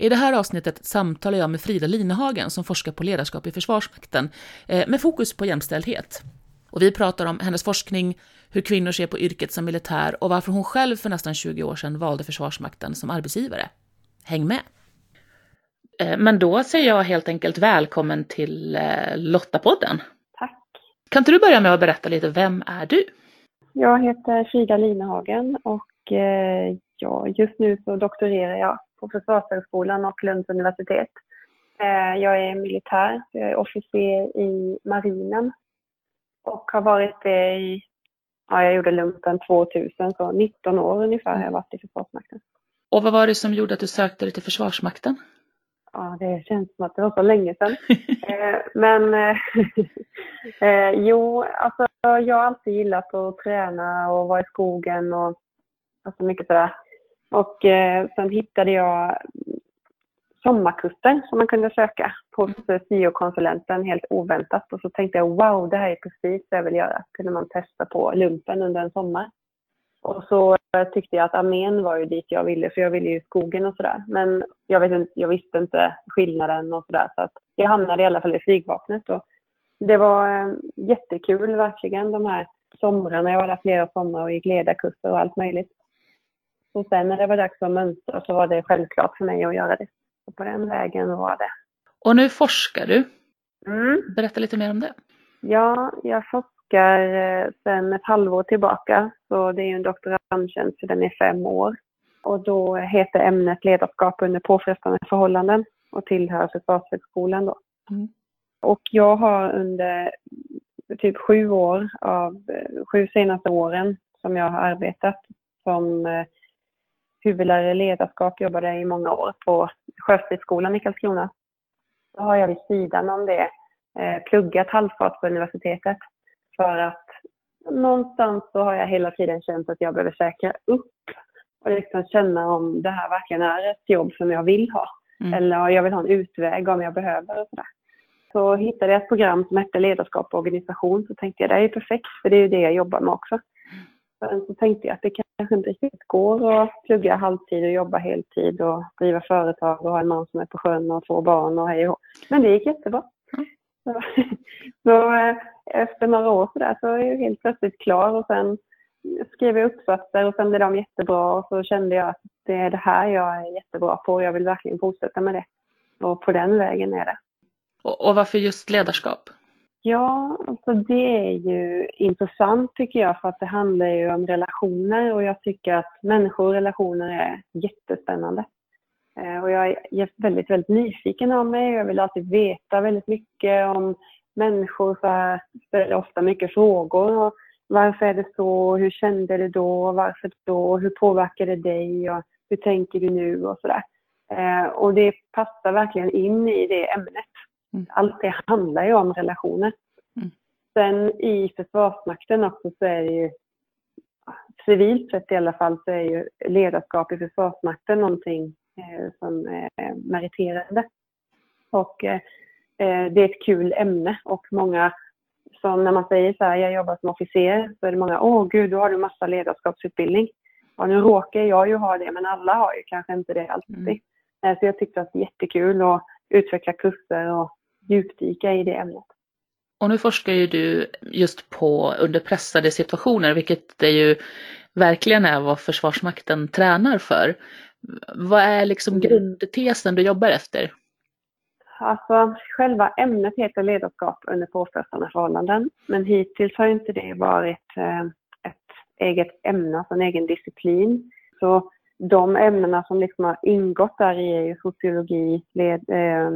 I det här avsnittet samtalar jag med Frida Linehagen som forskar på ledarskap i Försvarsmakten eh, med fokus på jämställdhet. Och vi pratar om hennes forskning, hur kvinnor ser på yrket som militär och varför hon själv för nästan 20 år sedan valde Försvarsmakten som arbetsgivare. Häng med! Eh, men då säger jag helt enkelt välkommen till eh, Lottapodden. Tack. Kan inte du börja med att berätta lite, vem är du? Jag heter Frida Linehagen och ja, just nu så doktorerar jag på Försvarshögskolan och Lunds universitet. Eh, jag är militär, jag är officer i marinen och har varit det i, ja jag gjorde lumpen 2000, så 19 år ungefär har jag varit i Försvarsmakten. Och vad var det som gjorde att du sökte dig till Försvarsmakten? Ja, det känns som att det var så länge sedan. Eh, men eh, jo, alltså jag har alltid gillat att träna och vara i skogen och alltså mycket sådär. Och eh, sen hittade jag sommarkurser som man kunde söka på syokonsulenten helt oväntat. Och så tänkte jag wow, det här är precis det jag vill göra. kunde man testa på lumpen under en sommar. Och så tyckte jag att armén var ju dit jag ville, för jag ville ju skogen och sådär. Men jag, vet inte, jag visste inte skillnaden och sådär. Så att jag hamnade i alla fall i flygvapnet. Och det var eh, jättekul verkligen de här somrarna. Jag var där flera somrar och gick ledarkurser och allt möjligt. Och sen när det var dags att mönstra så var det självklart för mig att göra det. Och på den vägen var det. Och nu forskar du. Mm. Berätta lite mer om det. Ja, jag forskar eh, sedan ett halvår tillbaka. Så det är en doktorandtjänst, så den är fem år. Och då heter ämnet ledarskap under påfrestande förhållanden och tillhör Försvarshögskolan då. Mm. Och jag har under typ sju år av eh, sju senaste åren som jag har arbetat som eh, huvudlärare i ledarskap, jobbade i många år på Sjöstridsskolan i Karlskrona. Då har jag vid sidan om det eh, pluggat halvfart på universitetet för att någonstans så har jag hela tiden känt att jag behöver säkra upp och liksom känna om det här verkligen är ett jobb som jag vill ha. Mm. Eller jag vill ha en utväg om jag behöver och sådär. Så hittade jag ett program som hette ledarskap och organisation så tänkte jag det är perfekt för det är ju det jag jobbar med också. Sen så tänkte jag att det kanske inte riktigt går att plugga halvtid och jobba heltid och driva företag och ha en man som är på sjön och två barn och hej och Men det gick jättebra. Mm. Så, så eh, efter några år så där så är jag helt plötsligt klar och sen skrev jag uppsatser och sen blev de jättebra och så kände jag att det är det här jag är jättebra på och jag vill verkligen fortsätta med det. Och på den vägen är det. Och, och varför just ledarskap? Ja, alltså det är ju intressant tycker jag för att det handlar ju om relationer och jag tycker att människor och relationer är jättespännande. Eh, och jag är väldigt, väldigt nyfiken av mig. Jag vill alltid veta väldigt mycket om människor. Så här, ställer ofta mycket frågor. Och varför är det så? Hur kände du då? Varför då? Hur påverkar det dig? Och hur tänker du nu? Och sådär. Eh, och det passar verkligen in i det ämnet. Mm. Allt det handlar ju om relationer. Mm. Sen i Försvarsmakten också så är det ju civilt sett i alla fall så är ju ledarskap i Försvarsmakten någonting eh, som är meriterande. Och eh, eh, det är ett kul ämne och många som när man säger så här, jag jobbar som officer, så är det många, åh gud, då har du massa ledarskapsutbildning. Ja, nu råkar jag ju ha det, men alla har ju kanske inte det alltid. Mm. Så jag tyckte att det var jättekul att utveckla kurser och djupdyka i det ämnet. Och nu forskar ju du just på under pressade situationer, vilket det ju verkligen är vad Försvarsmakten tränar för. Vad är liksom mm. grundtesen du jobbar efter? Alltså, själva ämnet heter ledarskap under påfrestande förhållanden, men hittills har inte det varit eh, ett eget ämne, alltså en egen disciplin. Så de ämnena som liksom har ingått där i är ju sociologi, led, eh,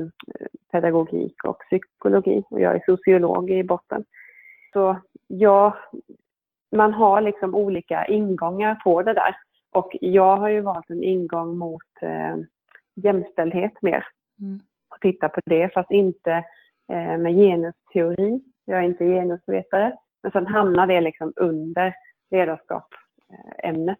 pedagogik och psykologi. Och jag är sociolog i botten. Så ja, man har liksom olika ingångar på det där. Och jag har ju valt en ingång mot eh, jämställdhet mer. Mm. och titta på det, fast inte eh, med genusteori. Jag är inte genusvetare. Men sen hamnar det liksom under ledarskapsämnet.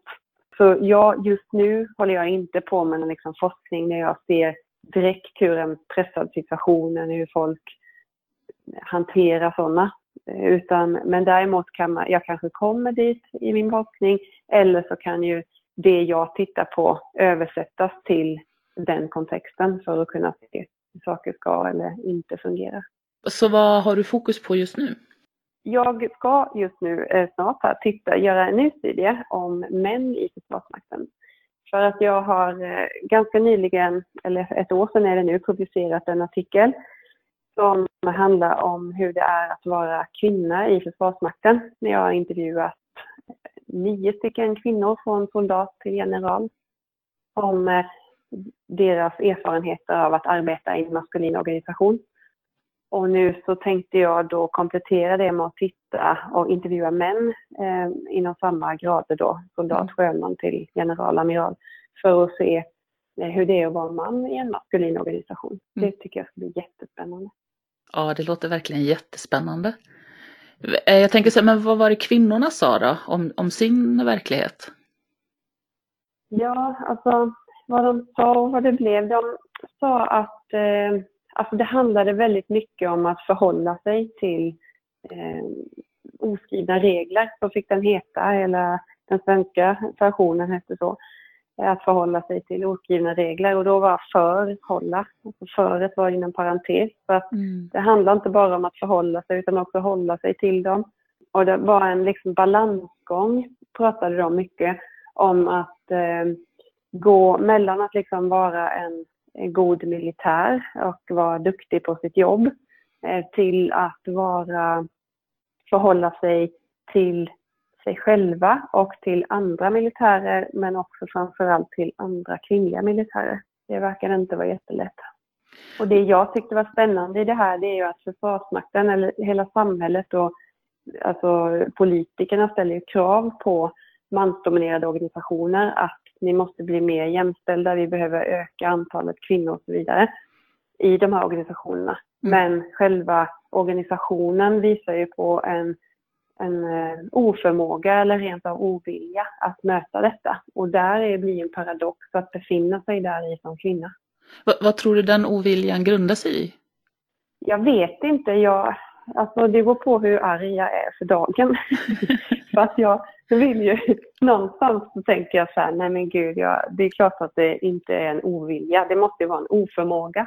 Så ja, just nu håller jag inte på med någon liksom forskning när jag ser direkt hur en pressad situation, hur folk hanterar sådana. Eh, utan, men däremot kan man, jag kanske kommer dit i min forskning eller så kan ju det jag tittar på översättas till den kontexten för att kunna se hur saker ska eller inte fungera. Så vad har du fokus på just nu? Jag ska just nu eh, snart här titta, göra en ny studie om män i Försvarsmakten. För att jag har eh, ganska nyligen, eller ett år sedan är det nu, publicerat en artikel som handlar om hur det är att vara kvinna i Försvarsmakten. När jag har intervjuat eh, nio stycken kvinnor från soldat till general om eh, deras erfarenheter av att arbeta i en maskulin organisation. Och nu så tänkte jag då komplettera det med att titta och intervjua män eh, inom samma grader då, soldat, mm. sjöman till general, amiral, för att se eh, hur det är att vara man i en maskulin organisation. Mm. Det tycker jag ska bli jättespännande. Ja, det låter verkligen jättespännande. Eh, jag tänker så här, men vad var det kvinnorna sa då om, om sin verklighet? Ja, alltså vad de sa och vad det blev. De sa att eh, alltså det handlade väldigt mycket om att förhålla sig till eh, oskrivna regler, så fick den heta, eller den svenska versionen hette så. Att förhålla sig till oskrivna regler och då var förhålla, alltså föret var inom parentes. Så att mm. Det handlar inte bara om att förhålla sig utan också hålla sig till dem. Och det var en liksom balansgång, pratade de mycket om att eh, gå mellan att liksom vara en, god militär och vara duktig på sitt jobb eh, till att vara, förhålla sig till sig själva och till andra militärer men också framförallt till andra kvinnliga militärer. Det verkar inte vara jättelätt. Och det jag tyckte var spännande i det här det är ju att Försvarsmakten eller hela samhället och alltså politikerna ställer ju krav på mansdominerade organisationer att ni måste bli mer jämställda, vi behöver öka antalet kvinnor och så vidare i de här organisationerna. Mm. Men själva organisationen visar ju på en, en eh, oförmåga eller rent av ovilja att möta detta. Och där blir en paradox att befinna sig där i som kvinna. Vad, vad tror du den oviljan grundar sig i? Jag vet inte. Jag, alltså det beror på hur arg jag är för dagen. för att jag vill ju, någonstans så tänker jag så här, nej men gud, jag, det är klart att det inte är en ovilja, det måste ju vara en oförmåga.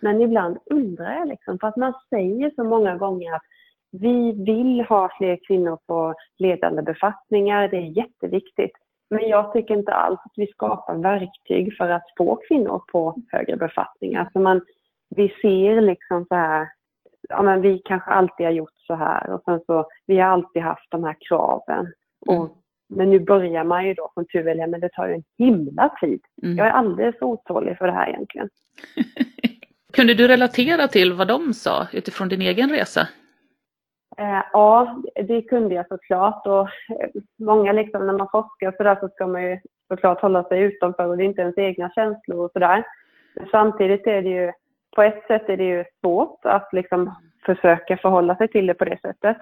Men ibland undrar jag liksom, för att man säger så många gånger att vi vill ha fler kvinnor på ledande befattningar, det är jätteviktigt. Men jag tycker inte alls att vi skapar verktyg för att få kvinnor på högre befattningar. Alltså man, vi ser liksom så här, ja men vi kanske alltid har gjort så här och sen så, vi har alltid haft de här kraven. Och, mm. Men nu börjar man ju då som tur är, men det tar ju en himla tid. Mm. Jag är alldeles otålig för det här egentligen. Kunde du relatera till vad de sa utifrån din egen resa? Eh, ja, det kunde jag såklart. Och eh, många liksom, när man forskar så där så ska man ju såklart hålla sig utanför och det är inte ens egna känslor och sådär. Samtidigt är det ju, på ett sätt är det ju svårt att liksom försöka förhålla sig till det på det sättet.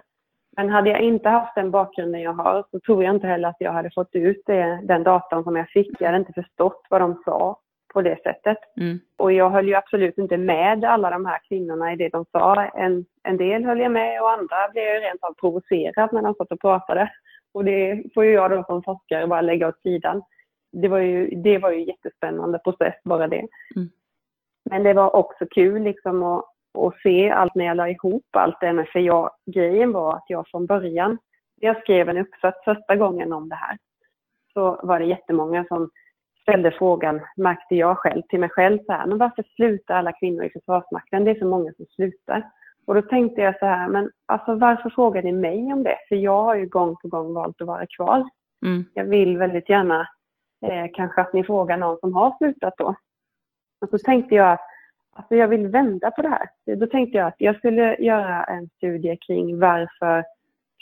Men hade jag inte haft den bakgrunden jag har så tror jag inte heller att jag hade fått ut det, den datan som jag fick. Jag hade inte förstått vad de sa på det sättet. Mm. Och jag höll ju absolut inte med alla de här kvinnorna i det de sa. En, en del höll jag med och andra blev jag rent av provocerad när de satt och pratade. Och det får ju jag då som forskare bara lägga åt sidan. Det var ju, det var ju jättespännande process bara det. Mm. Men det var också kul liksom att, att se allt när jag la ihop allt det. Men för jag, grejen var att jag från början, när jag skrev en uppsats första gången om det här, så var det jättemånga som ställde frågan, märkte jag själv, till mig själv så här, men varför slutar alla kvinnor i Försvarsmakten? Det är så många som slutar. Och då tänkte jag så här, men alltså varför frågar ni mig om det? För jag har ju gång på gång valt att vara kvar. Mm. Jag vill väldigt gärna eh, kanske att ni frågar någon som har slutat då. Och så tänkte jag att alltså jag vill vända på det här. Då tänkte jag att jag skulle göra en studie kring varför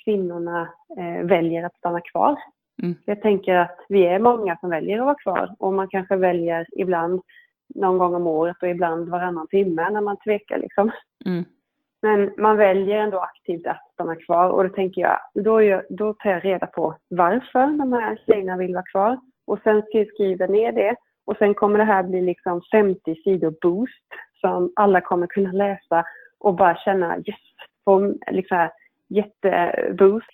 kvinnorna eh, väljer att stanna kvar Mm. Jag tänker att vi är många som väljer att vara kvar och man kanske väljer ibland någon gång om året och ibland varannan timme när man tvekar liksom. Mm. Men man väljer ändå aktivt att stanna kvar och då tänker jag, då, gör, då tar jag reda på varför de här tjejerna vill vara kvar och sen ska jag ner det och sen kommer det här bli liksom 50 sidor boost som alla kommer kunna läsa och bara känna yes, få liksom jätteboost.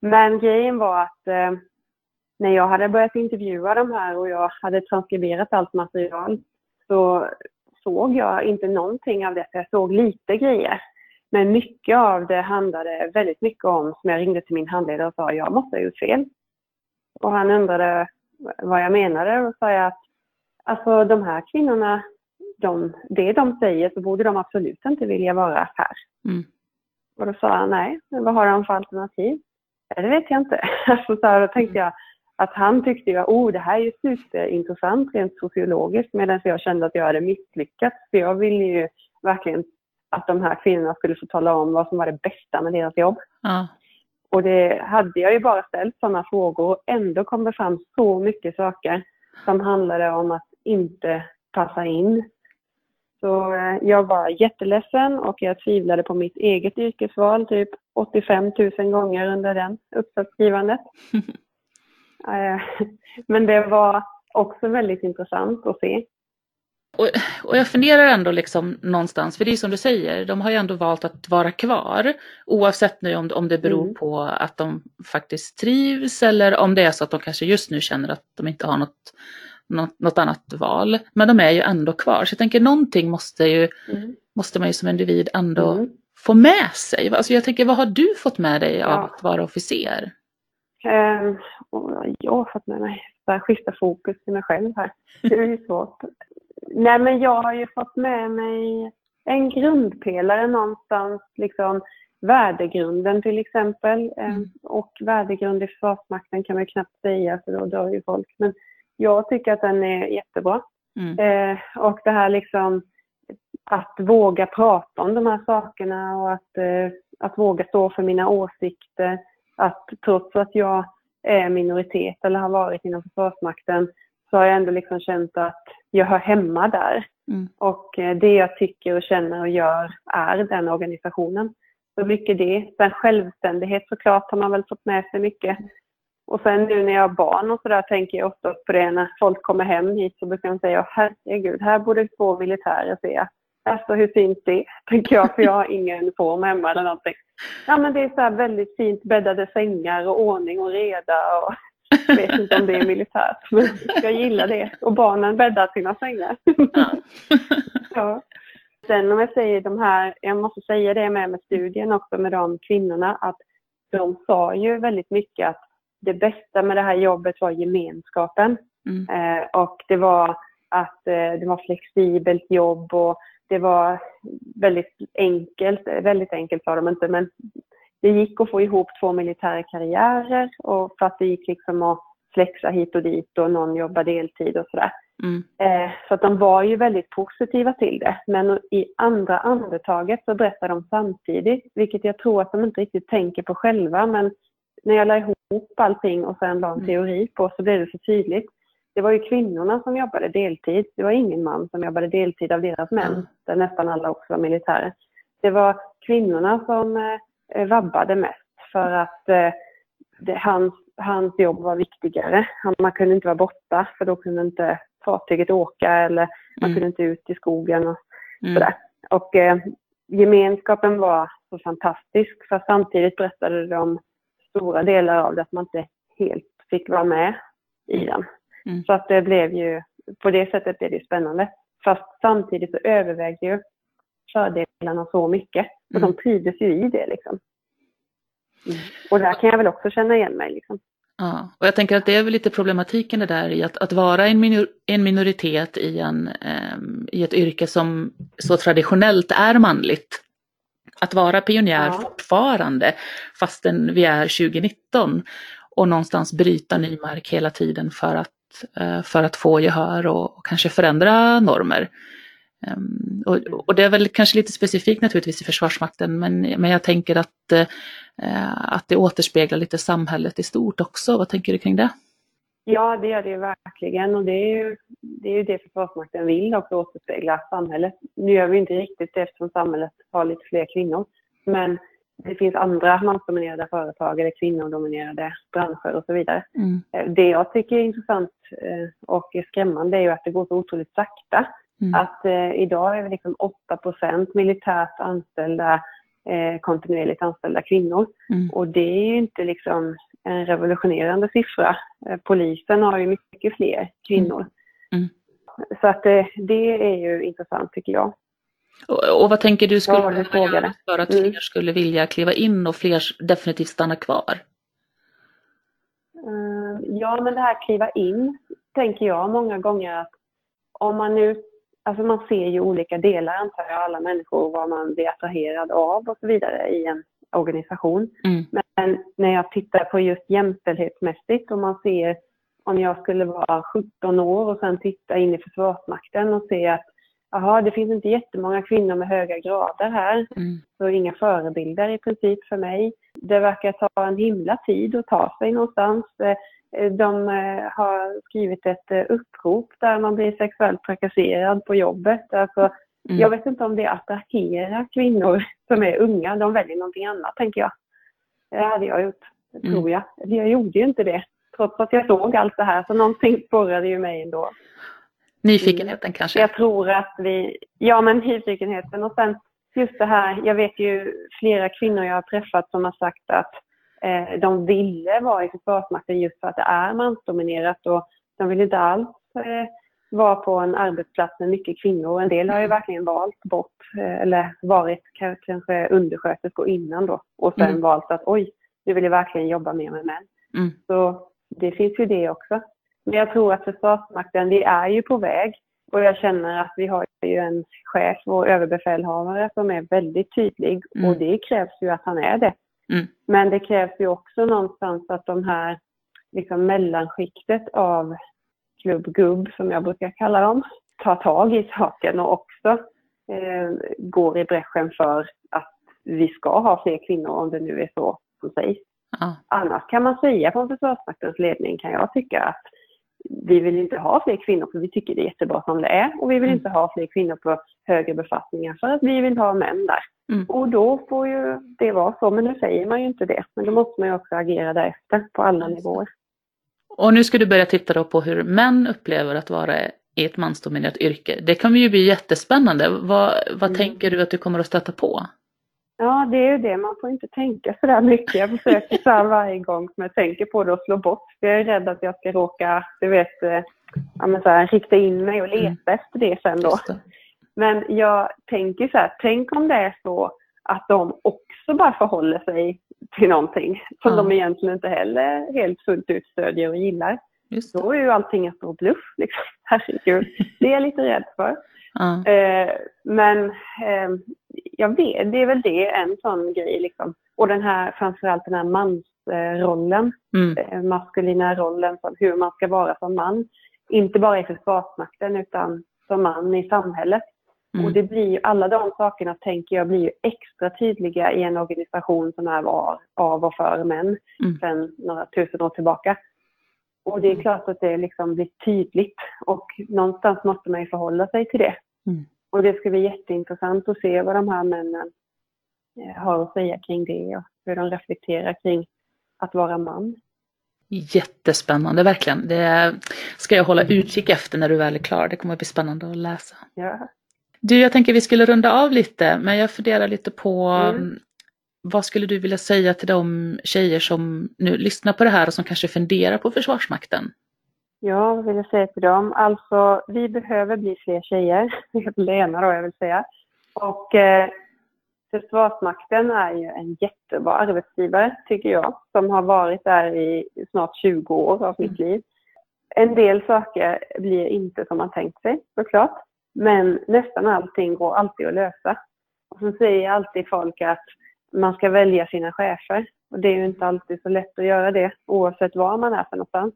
Men grejen var att eh, när jag hade börjat intervjua de här och jag hade transkriberat allt material så såg jag inte någonting av det. Jag såg lite grejer. Men mycket av det handlade väldigt mycket om, som jag ringde till min handledare och sa, jag måste ha gjort fel. Och han undrade vad jag menade och sa jag att alltså de här kvinnorna, de, det de säger så borde de absolut inte vilja vara här. Mm. Och då sa han, nej, men vad har de för alternativ? Det vet jag inte. Alltså, så här, då tänkte jag att han tyckte att oh, det här är ju superintressant rent sociologiskt medan jag kände att jag hade misslyckats. För jag ville ju verkligen att de här kvinnorna skulle få tala om vad som var det bästa med deras jobb. Ja. Och det hade jag ju bara ställt sådana frågor och ändå kom det fram så mycket saker som handlade om att inte passa in. Så eh, jag var jätteledsen och jag tvivlade på mitt eget yrkesval typ 85 000 gånger under den uppsatsskrivandet. Eh, men det var också väldigt intressant att se. Och, och, jag funderar ändå liksom någonstans, för det är som du säger, de har ju ändå valt att vara kvar. Oavsett nu om, om det beror mm. på att de faktiskt trivs eller om det är så att de kanske just nu känner att de inte har något, något, något annat val. Men de är ju ändå kvar, så jag tänker någonting måste, ju, mm. måste man ju som individ ändå mm. få med sig. Alltså jag tänker, vad har du fått med dig av att vara officer? Um, jag har fått med mig att skifta fokus till mig själv här. Det är ju svårt. Nej, men jag har ju fått med mig en grundpelare någonstans, liksom värdegrunden till exempel. Ehm, mm. Och värdegrund i Försvarsmakten kan man ju knappt säga, för då dör ju folk. Men jag tycker att den är jättebra. Mm. Eh, och det här liksom att våga prata om de här sakerna och att, eh, att våga stå för mina åsikter. Att trots att jag är minoritet eller har varit inom Försvarsmakten så har jag ändå liksom känt att jag hör hemma där. Mm. Och eh, det jag tycker och känner och gör är den organisationen. Så mycket det. Sen självständighet såklart har man väl fått med sig mycket. Och sen nu när jag har barn och sådär tänker jag ofta på det när folk kommer hem hit så brukar de säga herregud, här borde två militärer se. Alltså hur fint det tänker jag, för jag har ingen uniform hemma eller någonting. Ja men det är så väldigt fint bäddade sängar och ordning och reda och jag vet inte om det är militärt, men jag gillar det. Och barnen bäddar sina sängar. Ja. ja. Sen om jag säger de här, jag måste säga det med med studien också med de kvinnorna, att de sa ju väldigt mycket att det bästa med det här jobbet var gemenskapen. Mm. Eh, och det var att eh, det var flexibelt jobb och det var väldigt enkelt, väldigt enkelt sa de inte, men det gick att få ihop två militära karriärer och för att det gick liksom att flexa hit och dit och någon jobbade deltid och sådär. Mm. Eh, så att de var ju väldigt positiva till det. Men i andra andetaget så berättar de samtidigt, vilket jag tror att de inte riktigt tänker på själva. Men när jag la ihop allting och sen la en mm. teori på så blev det så tydligt. Det var ju kvinnorna som jobbade deltid. Det var ingen man som jobbade deltid av deras män, mm. där nästan alla också var militärer. Det var kvinnorna som eh, Eh, vabbade mest för att eh, det, hans, hans jobb var viktigare. Han, man kunde inte vara borta för då kunde inte fartyget åka eller man mm. kunde inte ut i skogen och mm. sådär. Och eh, gemenskapen var så fantastisk för samtidigt berättade de stora delar av det att man inte helt fick vara med i mm. den. Mm. Så att det blev ju, på det sättet blev det spännande. Fast samtidigt så övervägde ju fördelarna så mycket. Och mm. de trivdes ju i det liksom. Mm. Och där kan jag väl också känna igen mig. Liksom. Ja, och jag tänker att det är väl lite problematiken det där i att, att vara en, minor, en minoritet i, en, um, i ett yrke som så traditionellt är manligt. Att vara pionjär ja. fortfarande fastän vi är 2019 och någonstans bryta ny mark hela tiden för att, uh, för att få gehör och, och kanske förändra normer. Um, och, och, det är väl kanske lite specifikt naturligtvis i Försvarsmakten, men, men jag tänker att, uh, att det återspeglar lite samhället i stort också. Vad tänker du kring det? Ja, det gör det verkligen och det är ju det, är ju det Försvarsmakten vill också återspegla samhället. Nu gör vi inte riktigt det eftersom samhället har lite fler kvinnor. Men det finns andra mansdominerade företag eller kvinnodominerade branscher och så vidare. Mm. Eh, det jag tycker är intressant eh, och är skrämmande är ju att det går så otroligt sakta. Mm. Att eh, idag är vi liksom 8% militärt anställda, eh, kontinuerligt anställda kvinnor. Mm. Och det är ju inte liksom en revolutionerande siffra. Eh, polisen har ju mycket fler kvinnor. Mm. mm. Så att det, det är ju intressant tycker jag. Och, och vad tänker du skulle ja, göra för att mm. fler skulle vilja kliva in och fler definitivt stanna kvar? Uh, ja, men det här kliva in tänker jag många gånger att om man nu, alltså man ser ju olika delar antar jag, alla människor, vad man blir attraherad av och så vidare i en organisation. Mm. Men när jag tittar på just jämställdhetsmässigt och man ser om jag skulle vara 17 år och sen titta in i Försvarsmakten och se att Jaha, det finns inte jättemånga kvinnor med höga grader här. Mm. Så inga förebilder i princip för mig. Det verkar ta en himla tid att ta sig någonstans. Eh, de eh, har skrivit ett eh, upprop där man blir sexuellt trakasserad på jobbet. Alltså, mm. Jag vet inte om det attraherar kvinnor som är unga. De väljer någonting annat, tänker jag. Det hade jag gjort, mm. tror jag. Jag gjorde ju inte det, trots att jag såg allt det här. Så någonting sporrade ju mig ändå. Nyfikenheten kanske? Jag tror att vi, ja men nyfikenheten och sen just det här, jag vet ju flera kvinnor jag har träffat som har sagt att eh, de ville vara i Försvarsmakten just för att det är mansdominerat och de vill inte alls eh, vara på en arbetsplats med mycket kvinnor. En del har ju verkligen valt bort eh, eller varit kanske undersköterskor innan då och sen mm. valt att oj, nu vill jag verkligen jobba mer med män. Mm. Så det finns ju det också. Men jag tror att Försvarsmakten, vi är ju på väg. Och jag känner att vi har ju en chef och överbefälhavare som är väldigt tydlig. Mm. Och det krävs ju att han är det. Mm. Men det krävs ju också någonstans att de här liksom mellanskiktet av klubb-gubb, som jag brukar kalla dem, tar tag i saken och också eh, går i bräschen för att vi ska ha fler kvinnor om det nu är så som sägs. Ja. Annars kan man säga från Försvarsmaktens ledning kan jag tycka att vi vill inte ha fler kvinnor för vi tycker det är jättebra som det är och vi vill mm. inte ha fler kvinnor på högre befattningar för att vi vill ha män där. Mm. Och då får ju det vara så, men nu säger man ju inte det. Men då måste man ju också agera därefter på alla nivåer. Och nu ska du börja titta då på hur män upplever att vara i ett mansdominerat yrke. Det kommer ju bli jättespännande. Vad, vad mm. tänker du att du kommer att stöta på? Ja, det är ju det. Man får inte tänka så där mycket. Jag försöker så här varje gång som jag tänker på det och slå bort. Jag är rädd att jag ska råka, du vet, eh, ja, men så här, rikta in mig och leta mm. efter det sen då. Det. Men jag tänker så här, tänk om det är så att de också bara förhåller sig till någonting som mm. de egentligen inte heller helt fullt ut stödjer och gillar. Just Då är ju allting en stor bluff. Liksom. Herregud. Det är jag lite rädd för. Mm. Eh, men eh, jag vet, det är väl det, en sån grej liksom. Och den här, framförallt den här mansrollen, mm. eh, maskulina rollen, som hur man ska vara som man. Inte bara i Försvarsmakten utan som man i samhället. Mm. Och det blir alla de sakerna tänker jag blir ju extra tydliga i en organisation som är var, av och för män mm. sedan några tusen år tillbaka. Och det är mm. klart att det liksom blir tydligt och någonstans måste man ju förhålla sig till det. Mm. Och det ska bli jätteintressant att se vad de här männen eh, har att säga kring det och hur de reflekterar kring att vara man. Jättespännande verkligen. Det ska jag hålla utkik efter när du väl är klar. Det kommer att bli spännande att läsa. Ja. Du, jag tänker vi skulle runda av lite, men jag funderar lite på mm. vad skulle du vilja säga till de tjejer som nu lyssnar på det här och som kanske funderar på Försvarsmakten? Ja, vad vill jag säga till dem? Alltså, vi behöver bli fler tjejer. Det ena då, jag vill säga. Och eh, Försvarsmakten är ju en jättebra arbetsgivare, tycker jag, som har varit där i snart 20 år av mitt liv. En del saker blir inte som man tänkt sig, såklart. Men nästan allting går alltid att lösa. Och så säger alltid folk att man ska välja sina chefer. Och det är ju inte alltid så lätt att göra det, oavsett var man är för någonstans.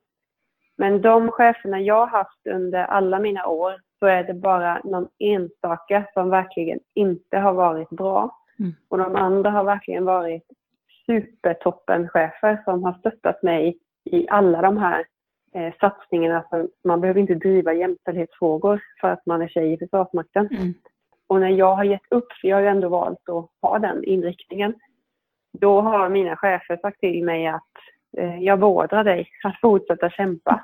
Men de cheferna jag har haft under alla mina år så är det bara någon enstaka som verkligen inte har varit bra. Mm. Och de andra har verkligen varit supertoppenchefer som har stöttat mig i alla de här eh, satsningen att man, man behöver inte driva jämställdhetsfrågor för att man är tjej i Försvarsmakten. Mm. Och när jag har gett upp, för jag har ju ändå valt att ha den inriktningen, då har mina chefer sagt till mig att eh, jag beordrar dig att fortsätta kämpa.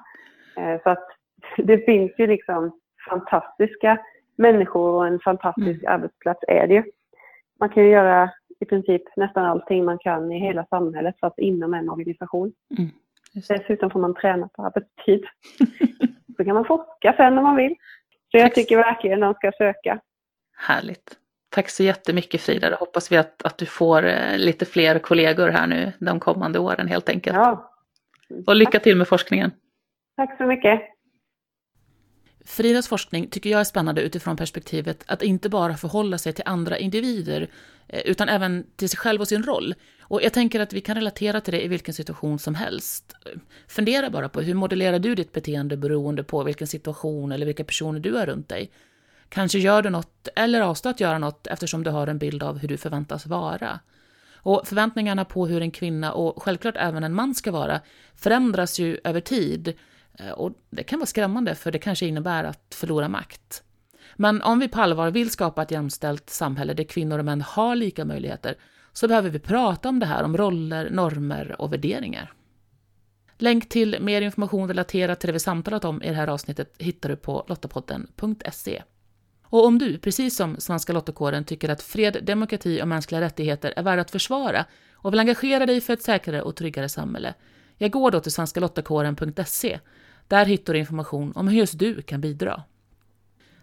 Eh, så att det finns ju liksom fantastiska människor och en fantastisk Mm. arbetsplats är det ju. Man kan ju göra i princip nästan allting man kan i hela samhället fast inom en organisation. Mm. Dessutom får man träna på arbetstid. Så kan man forska sen om man vill. Så jag Tack. tycker verkligen de ska söka. Härligt. Tack så jättemycket Frida. Då hoppas vi att, att du får eh, lite fler kollegor här nu de kommande åren helt enkelt. Ja, Och lycka till med forskningen. tack så mycket. Fridas forskning tycker jag är spännande utifrån perspektivet att inte bara förhålla sig till andra individer, eh, utan även till sig själv och sin roll. Och jag tänker att vi kan relatera till det i vilken situation som helst. Fundera bara på hur modellerar du ditt beteende beroende på vilken situation eller vilka personer du har runt dig. Kanske gör du något eller avstår att göra något eftersom du har en bild av hur du förväntas vara. Och förväntningarna på hur en kvinna och självklart även en man ska vara förändras ju över tid. Eh, och det kan vara skrämmande för det kanske innebär att förlora makt. Men om vi på allvar vill skapa ett jämställt samhälle där kvinnor och män har lika möjligheter så behöver vi prata om det här, om roller, normer och värderingar. Länk till mer information relaterat till det vi samtalat om i det här avsnittet hittar du på lottapodden.se. Och om du, precis som Svenska Lottakåren, tycker att fred, demokrati och mänskliga rättigheter är värda att försvara och vill engagera dig för ett säkrare och tryggare samhälle, jag går då till svenskalottakåren.se. Där hittar du information om hur just du kan bidra.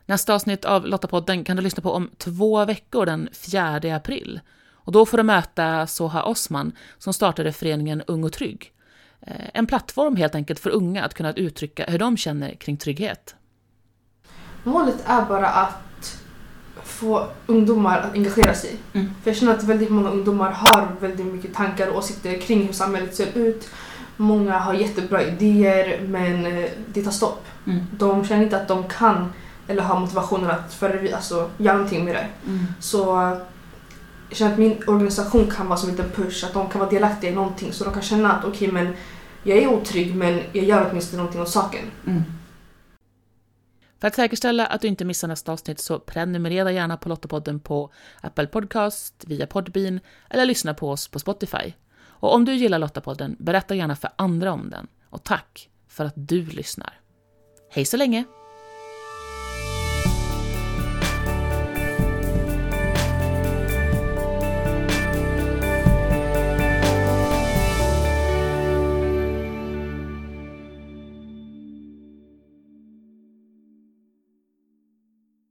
Nästa avsnitt av Lottapodden kan du lyssna på om två veckor, den 4 april. Och då får du möta Soha Osman som startade föreningen Ung och Trygg. Eh, En plattform helt enkelt för unga att kunna uttrycka hur de känner kring trygghet. Målet är bara att få ungdomar att engagera sig. Mm. För jag känner att väldigt många ungdomar har väldigt mycket tankar och åsikter kring hur samhället ser ut. Många har jättebra idéer men eh, det tar stopp. Mm. De känner inte att de kan eller har motivationen att föra, alltså, göra någonting med det. Så eh, jag känner att min organisation kan vara som en liten push, att de kan vara delaktiga i någonting så de kan känna att okej men jag är otrygg men jag gör åtminstone någonting åt saken. Mm. För att säkerställa att du inte missar nästa avsnitt så prenumerera gärna på Lottapodden på Apple Podcast, via Podbean eller lyssna på oss på Spotify. Och om du gillar Lottapodden, berätta gärna för andra om den. Och tack för att du lyssnar. Hej så länge!